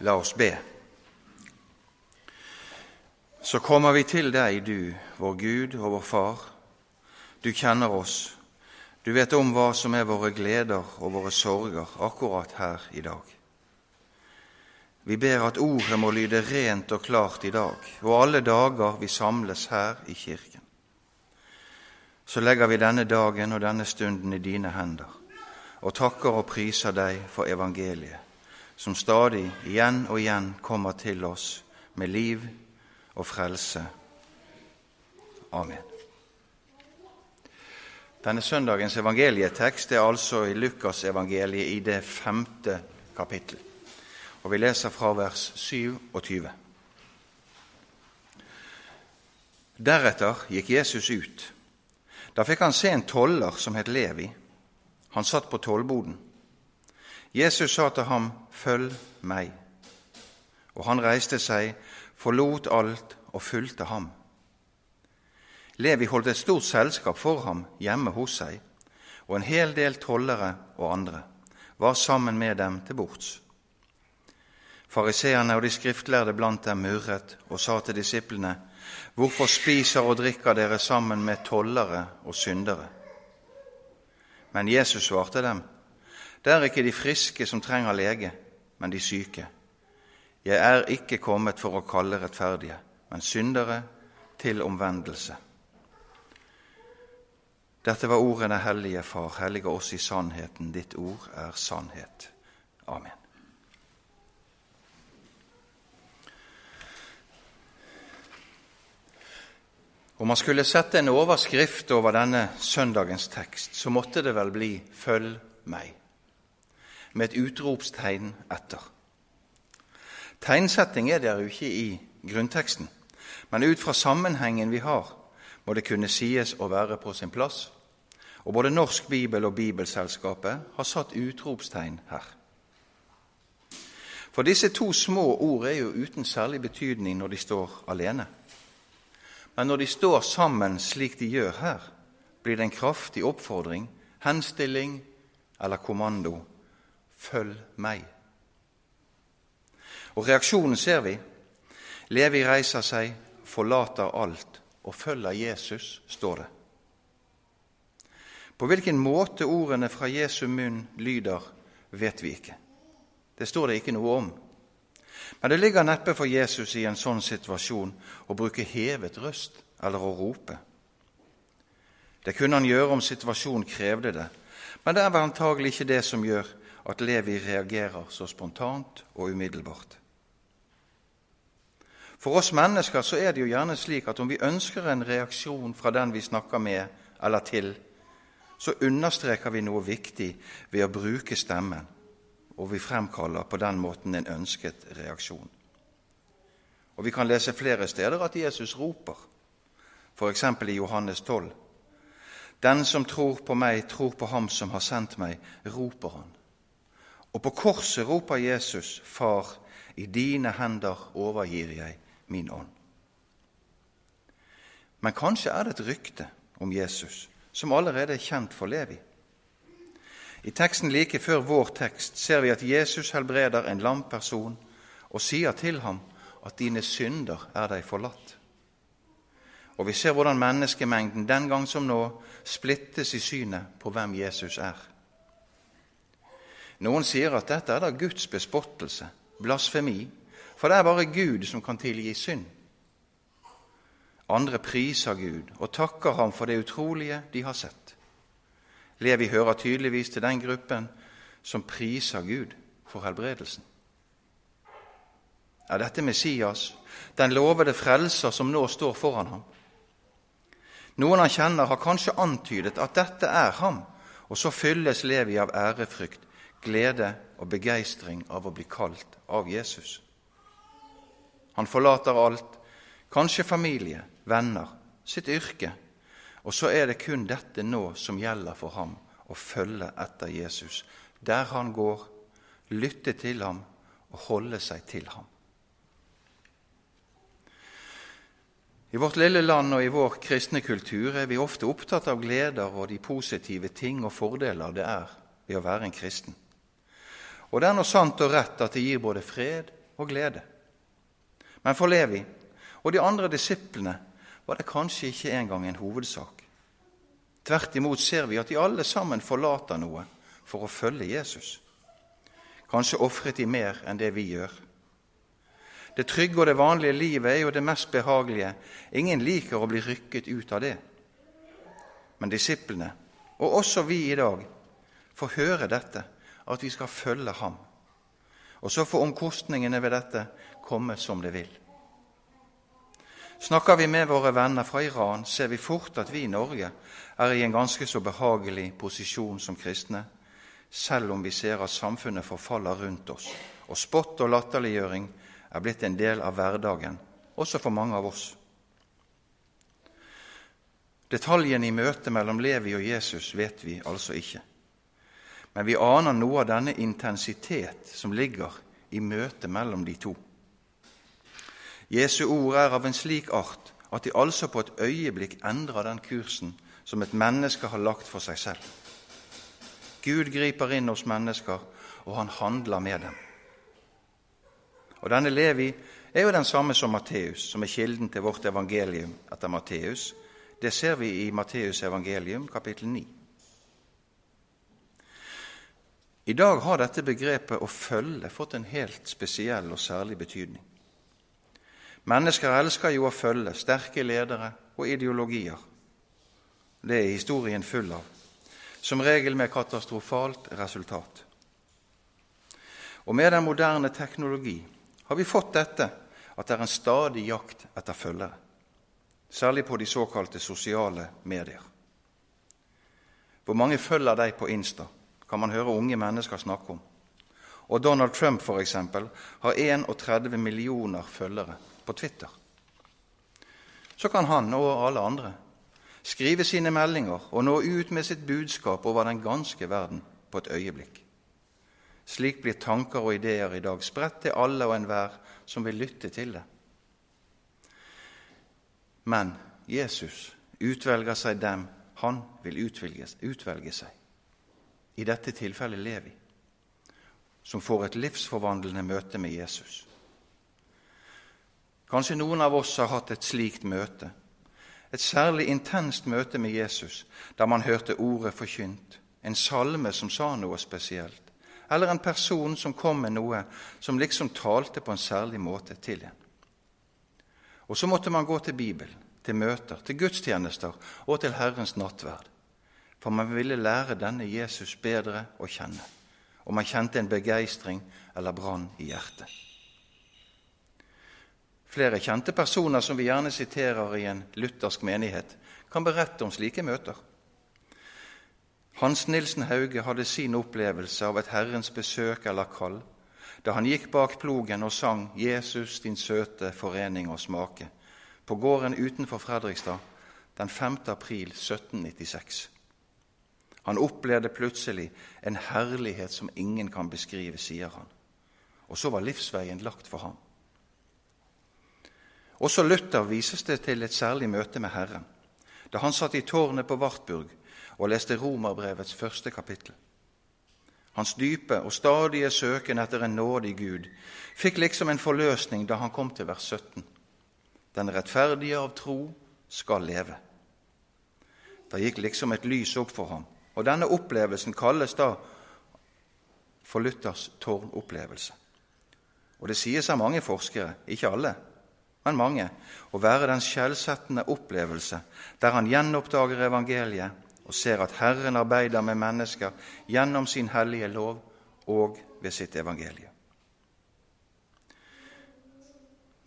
La oss be. Så kommer vi til deg, du, vår Gud og vår Far. Du kjenner oss. Du vet om hva som er våre gleder og våre sorger akkurat her i dag. Vi ber at ordet må lyde rent og klart i dag, og alle dager vi samles her i kirken. Så legger vi denne dagen og denne stunden i dine hender, og takker og priser deg for evangeliet som stadig igjen og igjen kommer til oss med liv og frelse. Amen. Denne søndagens evangelietekst er altså i Lukasevangeliet i det femte kapittel. Og vi leser fra vers 27. Deretter gikk Jesus ut. Da fikk han se en toller som het Levi. Han satt på tollboden. Jesus sa til ham, Følg meg. Og han reiste seg, forlot alt og fulgte ham. Levi holdt et stort selskap for ham hjemme hos seg, og en hel del tollere og andre var sammen med dem til bords. Fariseerne og de skriftlærde blant dem murret og sa til disiplene, Hvorfor spiser og drikker dere sammen med tollere og syndere? Men Jesus svarte dem, Det er ikke de friske som trenger lege, men de syke. Jeg er ikke kommet for å kalle rettferdige, men syndere til omvendelse. Dette var ordene, Hellige Far, hellige oss i sannheten. Ditt ord er sannhet. Amen. Om man skulle sette en overskrift over denne søndagens tekst, så måtte det vel bli 'Følg meg' med et utropstegn etter. Tegnsetting er der jo ikke i grunnteksten, men ut fra sammenhengen vi har, må det kunne sies å være på sin plass. Og både Norsk Bibel og Bibelselskapet har satt utropstegn her. For disse to små ord er jo uten særlig betydning når de står alene. Men når de står sammen slik de gjør her, blir det en kraftig oppfordring, henstilling eller kommando Følg meg. Og reaksjonen ser vi. Levi reiser seg, forlater alt og følger Jesus, står det. På hvilken måte ordene fra Jesu munn lyder, vet vi ikke. Det står det ikke noe om. Men det ligger neppe for Jesus i en sånn situasjon å bruke hevet røst eller å rope. Det kunne han gjøre om situasjonen krevde det, men det er vel antagelig ikke det som gjør at Levi reagerer så spontant og umiddelbart. For oss mennesker så er det jo gjerne slik at om vi ønsker en reaksjon fra den vi snakker med eller til, så understreker vi noe viktig ved å bruke stemmen, og vi fremkaller på den måten en ønsket reaksjon. Og Vi kan lese flere steder at Jesus roper, f.eks. i Johannes 12. Den som tror på meg, tror på ham som har sendt meg, roper han. Og på korset roper Jesus, Far, i dine hender overgir jeg min ånd. Men kanskje er det et rykte om Jesus som allerede er kjent for Levi. I teksten like før vår tekst ser vi at Jesus helbreder en lam person og sier til ham at dine synder er deg forlatt. Og vi ser hvordan menneskemengden den gang som nå splittes i synet på hvem Jesus er. Noen sier at dette er da Guds bespottelse, blasfemi, for det er bare Gud som kan tilgi synd. Andre priser Gud og takker ham for det utrolige de har sett. Levi hører tydeligvis til den gruppen som priser Gud for helbredelsen. Er dette Messias, den lovede frelser som nå står foran ham? Noen han kjenner, har kanskje antydet at dette er ham, og så fylles Levi av ærefrykt glede og begeistring av å bli kalt av Jesus. Han forlater alt, kanskje familie, venner, sitt yrke, og så er det kun dette nå som gjelder for ham, å følge etter Jesus, der han går, lytte til ham og holde seg til ham. I vårt lille land og i vår kristne kultur er vi ofte opptatt av gleder og de positive ting og fordeler det er ved å være en kristen. Og det er nå sant og rett at det gir både fred og glede. Men for Levi og de andre disiplene var det kanskje ikke engang en hovedsak. Tvert imot ser vi at de alle sammen forlater noe for å følge Jesus. Kanskje ofret de mer enn det vi gjør. Det trygge og det vanlige livet er jo det mest behagelige. Ingen liker å bli rykket ut av det. Men disiplene, og også vi i dag, får høre dette, at vi skal følge ham. Og så får omkostningene ved dette komme som det vil. Snakker vi med våre venner fra Iran, ser vi fort at vi i Norge er i en ganske så behagelig posisjon som kristne, selv om vi ser at samfunnet forfaller rundt oss, og spott og latterliggjøring er blitt en del av hverdagen, også for mange av oss. Detaljene i møtet mellom Levi og Jesus vet vi altså ikke. Men vi aner noe av denne intensitet som ligger i møtet mellom de to. Jesu ord er av en slik art at de altså på et øyeblikk endrer den kursen som et menneske har lagt for seg selv. Gud griper inn hos mennesker, og han handler med dem. Og denne Levi er jo den samme som Matteus, som er kilden til vårt evangelium etter Matteus. Det ser vi i Matteus evangelium, kapittel 9. I dag har dette begrepet 'å følge' fått en helt spesiell og særlig betydning. Mennesker elsker jo å følge sterke ledere og ideologier. Det er historien full av, som regel med katastrofalt resultat. Og med den moderne teknologi har vi fått dette at det er en stadig jakt etter følgere, særlig på de såkalte sosiale medier. Hvor mange følger deg på Insta, kan man høre unge mennesker snakke om. Og Donald Trump eksempel, har 31 millioner følgere på Twitter. Så kan han og alle andre skrive sine meldinger og nå ut med sitt budskap over den ganske verden på et øyeblikk. Slik blir tanker og ideer i dag spredt til alle og enhver som vil lytte til det. Men Jesus utvelger seg dem han vil utvelge, utvelge seg. I dette tilfellet Levi, som får et livsforvandlende møte med Jesus. Kanskje noen av oss har hatt et slikt møte, et særlig intenst møte med Jesus, der man hørte ordet forkynt, en salme som sa noe spesielt eller en person som kom med noe som liksom talte på en særlig måte til en. Og så måtte man gå til Bibelen, til møter, til gudstjenester og til Herrens nattverd. For man ville lære denne Jesus bedre å kjenne, og man kjente en begeistring eller brann i hjertet. Flere kjente personer som vi gjerne siterer i en luthersk menighet, kan berette om slike møter. Hans Nilsen Hauge hadde sin opplevelse av et Herrens besøk eller kall da han gikk bak plogen og sang 'Jesus, din søte forening og smake' på gården utenfor Fredrikstad den 5. april 1796. Han opplevde plutselig en herlighet som ingen kan beskrive, sier han. Og så var livsveien lagt for ham. Også Luther vises det til et særlig møte med Herren. Da han satt i tårnet på Wartburg og leste Romerbrevets første kapittel. Hans dype og stadige søken etter en nådig Gud fikk liksom en forløsning da han kom til vers 17. Den rettferdige av tro skal leve. Da gikk liksom et lys opp for ham, og denne opplevelsen kalles da for Luthers tårnopplevelse. Og det sies av mange forskere, ikke alle, men mange, å være den skjellsettende opplevelse der han gjenoppdager evangeliet og ser at Herren arbeider med mennesker gjennom sin hellige lov og ved sitt evangelie.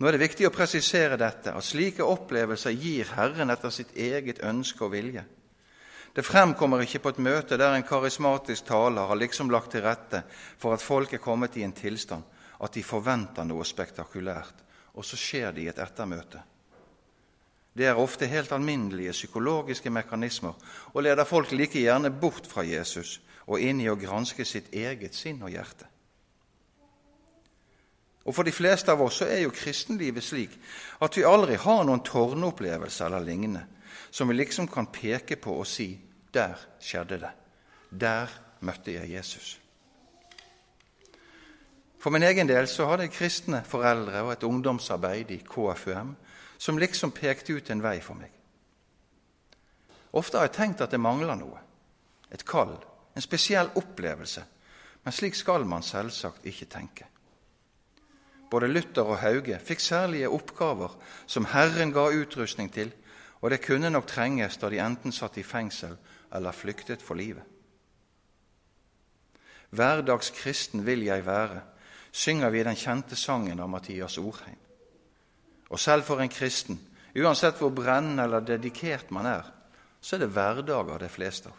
Nå er det viktig å presisere dette, at slike opplevelser gir Herren etter sitt eget ønske og vilje. Det fremkommer ikke på et møte der en karismatisk taler har liksom lagt til rette for at folk er kommet i en tilstand at de forventer noe spektakulært, og så skjer det i et ettermøte. Det er ofte helt alminnelige psykologiske mekanismer og leder folk like gjerne bort fra Jesus og inn i å granske sitt eget sinn og hjerte. Og For de fleste av oss så er jo kristenlivet slik at vi aldri har noen tårnopplevelse eller lignende som vi liksom kan peke på og si 'Der skjedde det. Der møtte jeg Jesus'. For min egen del så hadde jeg kristne foreldre og et ungdomsarbeid i KFUM som liksom pekte ut en vei for meg. Ofte har jeg tenkt at det mangler noe. Et kall, en spesiell opplevelse. Men slik skal man selvsagt ikke tenke. Både Luther og Hauge fikk særlige oppgaver som Herren ga utrustning til, og det kunne nok trenges da de enten satt i fengsel eller flyktet for livet. Hverdagskristen vil jeg være, synger vi den kjente sangen av Mathias Orheim. Og selv for en kristen, uansett hvor brennende eller dedikert man er, så er det hverdager det fleste av.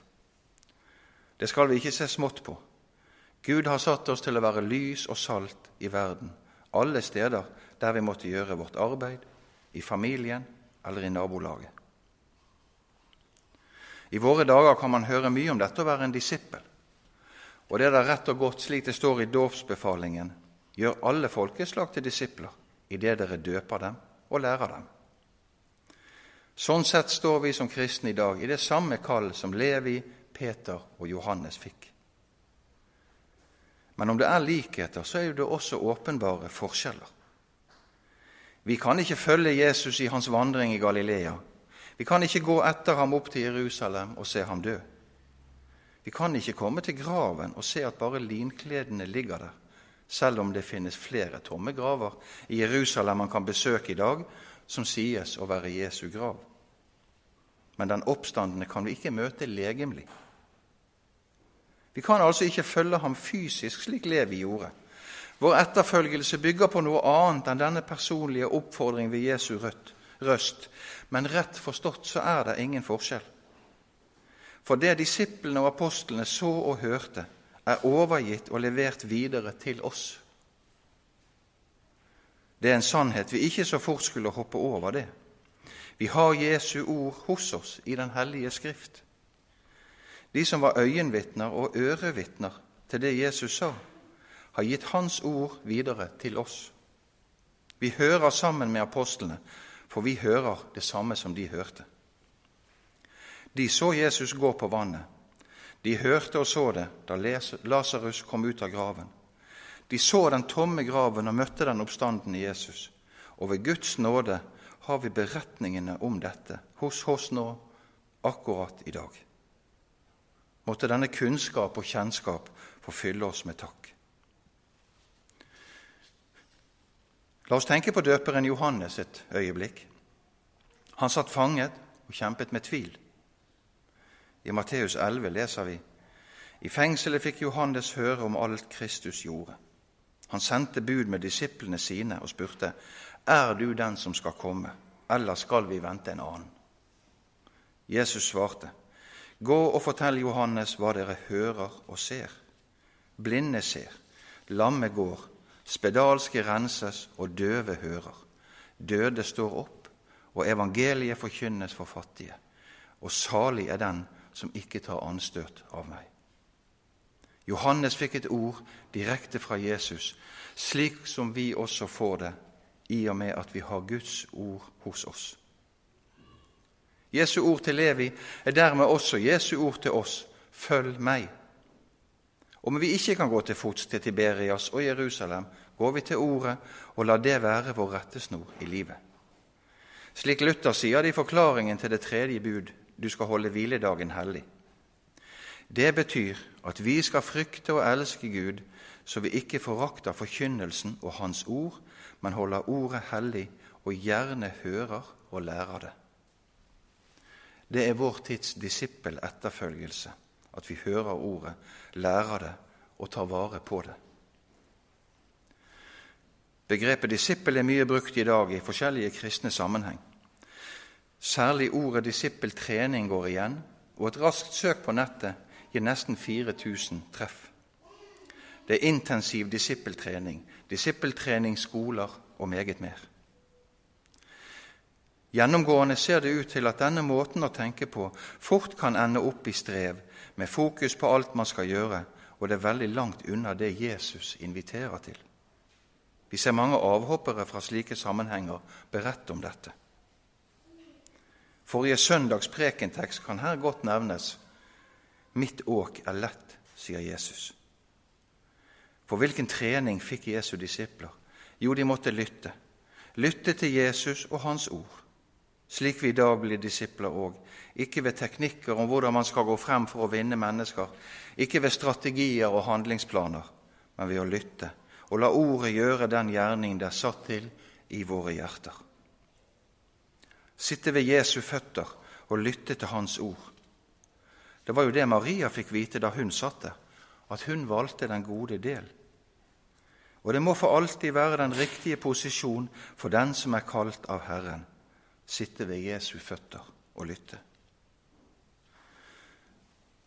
Det skal vi ikke se smått på. Gud har satt oss til å være lys og salt i verden, alle steder der vi måtte gjøre vårt arbeid, i familien eller i nabolaget. I våre dager kan man høre mye om dette å være en disippel. Og det er da rett og godt slik det står i dåpsbefalingen gjør alle folkeslag til disipler idet dere døper dem og lærer dem. Sånn sett står vi som kristne i dag i det samme kall som Levi, Peter og Johannes fikk. Men om det er likheter, så er det også åpenbare forskjeller. Vi kan ikke følge Jesus i hans vandring i Galilea. Vi kan ikke gå etter ham opp til Jerusalem og se ham dø. Vi kan ikke komme til graven og se at bare linkledene ligger der, selv om det finnes flere tomme graver i Jerusalem man kan besøke i dag, som sies å være Jesu grav. Men den oppstandende kan vi ikke møte legemlig. Vi kan altså ikke følge ham fysisk slik Levi gjorde. Vår etterfølgelse bygger på noe annet enn denne personlige oppfordring ved Jesu røst, men rett forstått så er det ingen forskjell. For det disiplene og apostlene så og hørte, er overgitt og levert videre til oss. Det er en sannhet vi ikke så fort skulle hoppe over det. Vi har Jesu ord hos oss i Den hellige Skrift. De som var øyenvitner og ørevitner til det Jesus sa, har gitt Hans ord videre til oss. Vi hører sammen med apostlene, for vi hører det samme som de hørte. De så Jesus gå på vannet. De hørte og så det da Lasarus kom ut av graven. De så den tomme graven og møtte den oppstandende Jesus. Og ved Guds nåde har vi beretningene om dette hos oss nå, akkurat i dag. Måtte denne kunnskap og kjennskap få fylle oss med takk. La oss tenke på døperen Johannes et øyeblikk. Han satt fanget og kjempet med tvil. I Matteus 11 leser vi i fengselet fikk Johannes høre om alt Kristus gjorde. Han sendte bud med disiplene sine og spurte, Er du den som skal komme, eller skal vi vente en annen? Jesus svarte, Gå og fortell Johannes hva dere hører og ser. Blinde ser, lamme går, spedalske renses og døve hører. Døde står opp, og evangeliet forkynnes for fattige. Og salig er den som ikke tar anstøt av meg. Johannes fikk et ord direkte fra Jesus, slik som vi også får det i og med at vi har Guds ord hos oss. Jesu ord til Levi er dermed også Jesu ord til oss følg meg. Om vi ikke kan gå til fots til Tiberias og Jerusalem, går vi til Ordet og la det være vår rettesnor i livet. Slik Luther sier det i forklaringen til det tredje bud du skal holde hviledagen hellig. Det betyr at vi skal frykte og elske Gud, så vi ikke forakter forkynnelsen og Hans ord, men holder ordet hellig og gjerne hører og lærer det. Det er vår tids disippel-etterfølgelse, at vi hører ordet, lærer det og tar vare på det. Begrepet disippel er mye brukt i dag i forskjellige kristne sammenheng. Særlig ordet disippeltrening går igjen, og et raskt søk på nettet gir nesten 4000 treff. Det er intensiv disippeltrening, disippeltreningsskoler og meget mer. Gjennomgående ser det ut til at denne måten å tenke på fort kan ende opp i strev, med fokus på alt man skal gjøre, og det er veldig langt unna det Jesus inviterer til. Vi ser mange avhoppere fra slike sammenhenger berette om dette. Forrige søndags prekentekst kan her godt nevnes. Mitt åk er lett, sier Jesus. For hvilken trening fikk Jesu disipler? Jo, de måtte lytte. Lytte til Jesus og Hans ord. Slik vi i dag blir disipler òg. Ikke ved teknikker om hvordan man skal gå frem for å vinne mennesker. Ikke ved strategier og handlingsplaner, men ved å lytte og la ordet gjøre den gjerning det er satt til i våre hjerter. Sitte ved Jesu føtter og lytte til Hans ord. Det var jo det Maria fikk vite da hun satt der, at hun valgte den gode del. Og det må for alltid være den riktige posisjon for den som er kalt av Herren, sitte ved Jesu føtter og lytte.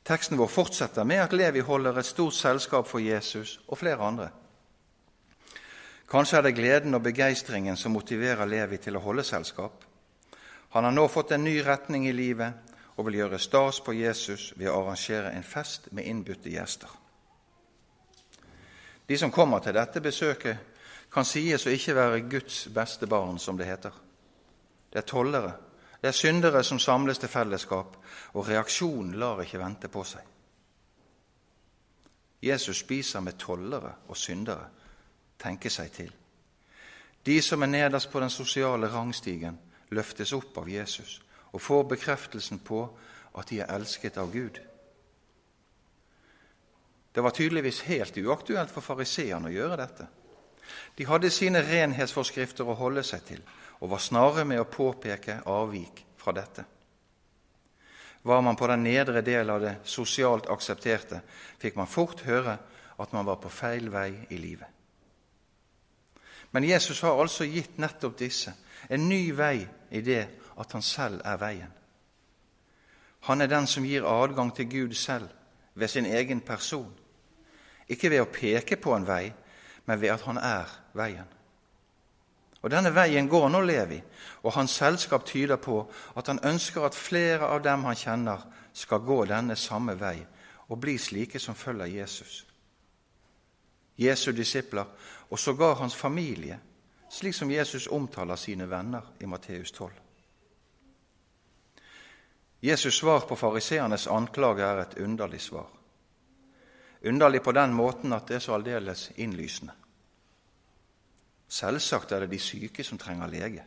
Teksten vår fortsetter med at Levi holder et stort selskap for Jesus og flere andre. Kanskje er det gleden og begeistringen som motiverer Levi til å holde selskap. Han har nå fått en ny retning i livet og vil gjøre stas på Jesus ved å arrangere en fest med innbudte gjester. De som kommer til dette besøket, kan sies å ikke være Guds beste barn, som det heter. Det er tollere, det er syndere som samles til fellesskap, og reaksjonen lar ikke vente på seg. Jesus spiser med tollere og syndere, tenke seg til. De som er nederst på den sosiale rangstigen, løftes opp av Jesus og får bekreftelsen på at de er elsket av Gud. Det var tydeligvis helt uaktuelt for fariseerne å gjøre dette. De hadde sine renhetsforskrifter å holde seg til og var snarere med å påpeke avvik fra dette. Var man på den nedre del av det sosialt aksepterte, fikk man fort høre at man var på feil vei i livet. Men Jesus har altså gitt nettopp disse en ny vei i det at han selv er veien. Han er den som gir adgang til Gud selv ved sin egen person. Ikke ved å peke på en vei, men ved at han er veien. Og Denne veien går nå Levi, og hans selskap tyder på at han ønsker at flere av dem han kjenner, skal gå denne samme vei og bli slike som følger Jesus. Jesu disipler, og sågar hans familie, slik som Jesus omtaler sine venner i Matteus 12. Jesus' svar på fariseernes anklage er et underlig svar. Underlig på den måten at det er så aldeles innlysende. Selvsagt er det de syke som trenger lege.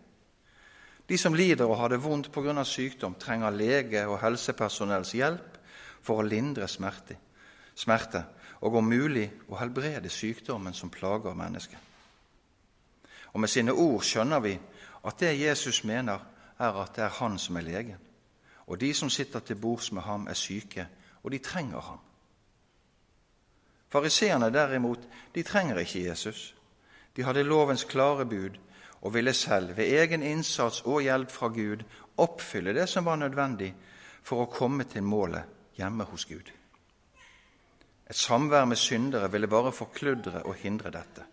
De som lider og har det vondt pga. sykdom, trenger lege og helsepersonells hjelp for å lindre smerte, smerte og om mulig å helbrede sykdommen som plager mennesket. Og Med sine ord skjønner vi at det Jesus mener, er at det er han som er legen. Og de som sitter til bords med ham, er syke, og de trenger ham. Fariseerne derimot, de trenger ikke Jesus. De hadde lovens klare bud og ville selv, ved egen innsats og hjelp fra Gud, oppfylle det som var nødvendig for å komme til målet hjemme hos Gud. Et samvær med syndere ville bare forkludre og hindre dette.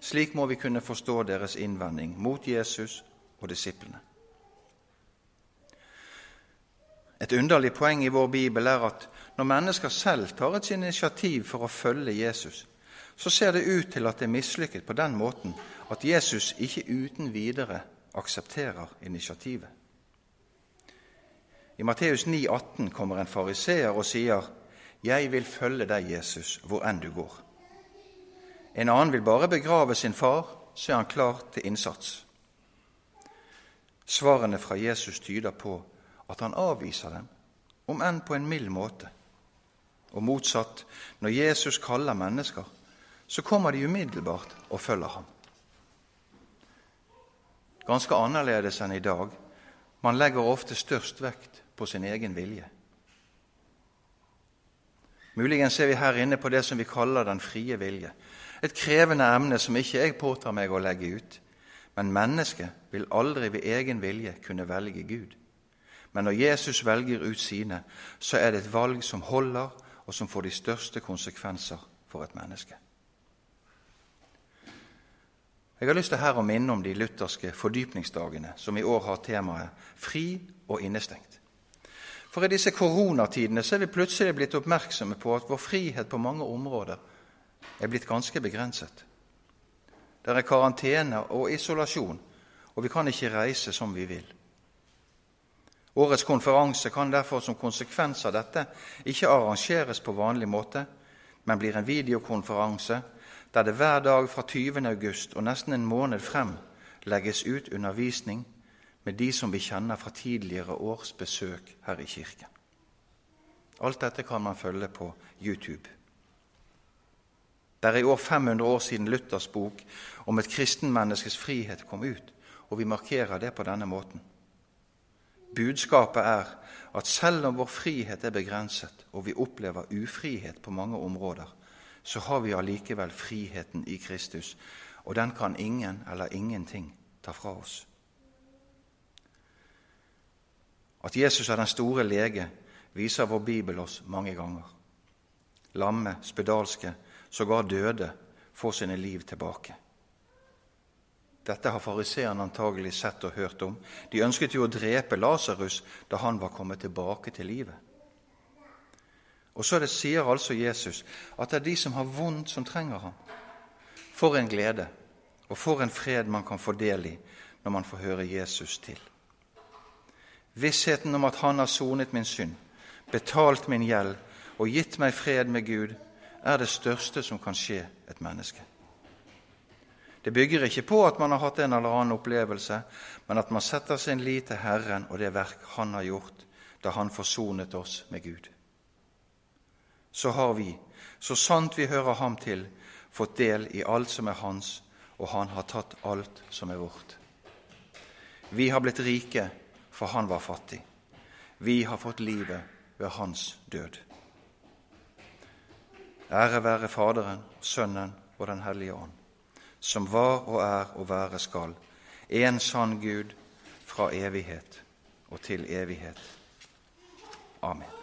Slik må vi kunne forstå deres innvending mot Jesus og disiplene. Et underlig poeng i vår bibel er at når mennesker selv tar et initiativ for å følge Jesus, så ser det ut til at det er mislykket på den måten at Jesus ikke uten videre aksepterer initiativet. I Matteus 9, 18 kommer en fariseer og sier, 'Jeg vil følge deg, Jesus, hvor enn du går.' En annen vil bare begrave sin far, så er han klar til innsats. Svarene fra Jesus tyder på at han avviser dem, om enn på en mild måte. Og motsatt, når Jesus kaller mennesker, så kommer de umiddelbart og følger ham. Ganske annerledes enn i dag. Man legger ofte størst vekt på sin egen vilje. Muligens ser vi her inne på det som vi kaller den frie vilje. Et krevende emne som ikke jeg påtar meg å legge ut. Men mennesket vil aldri ved egen vilje kunne velge Gud. Men når Jesus velger ut sine, så er det et valg som holder, og som får de største konsekvenser for et menneske. Jeg har lyst til her å minne om de lutherske fordypningsdagene, som i år har temaet 'fri og innestengt'. For i disse koronatidene så er vi plutselig blitt oppmerksomme på at vår frihet på mange områder er blitt ganske begrenset. Det er karantene og isolasjon, og vi kan ikke reise som vi vil. Årets konferanse kan derfor som konsekvens av dette ikke arrangeres på vanlig måte, men blir en videokonferanse der det hver dag fra 20. august og nesten en måned frem legges ut undervisning med de som vi kjenner fra tidligere års besøk her i kirken. Alt dette kan man følge på YouTube. Det er i år 500 år siden Luthers bok om et kristenmenneskes frihet kom ut, og vi markerer det på denne måten. Budskapet er at selv om vår frihet er begrenset, og vi opplever ufrihet på mange områder, så har vi allikevel friheten i Kristus, og den kan ingen eller ingenting ta fra oss. At Jesus er den store lege, viser vår bibel oss mange ganger. Lamme, spedalske, sågar døde, får sine liv tilbake. Dette har fariseerne antagelig sett og hørt om. De ønsket jo å drepe Lasarus da han var kommet tilbake til livet. Og så det sier altså Jesus at det er de som har vondt, som trenger ham. For en glede og for en fred man kan få del i når man får høre Jesus til. Vissheten om at Han har sonet min synd, betalt min gjeld og gitt meg fred med Gud, er det største som kan skje et menneske. Det bygger ikke på at man har hatt en eller annen opplevelse, men at man setter sin lit til Herren og det verk Han har gjort da Han forsonet oss med Gud. Så har vi, så sant vi hører Ham til, fått del i alt som er Hans, og Han har tatt alt som er vårt. Vi har blitt rike, for Han var fattig. Vi har fått livet ved Hans død. Ære være Faderen, Sønnen og Den hellige ånd som var og er og være skal, en sann Gud fra evighet og til evighet. Amen.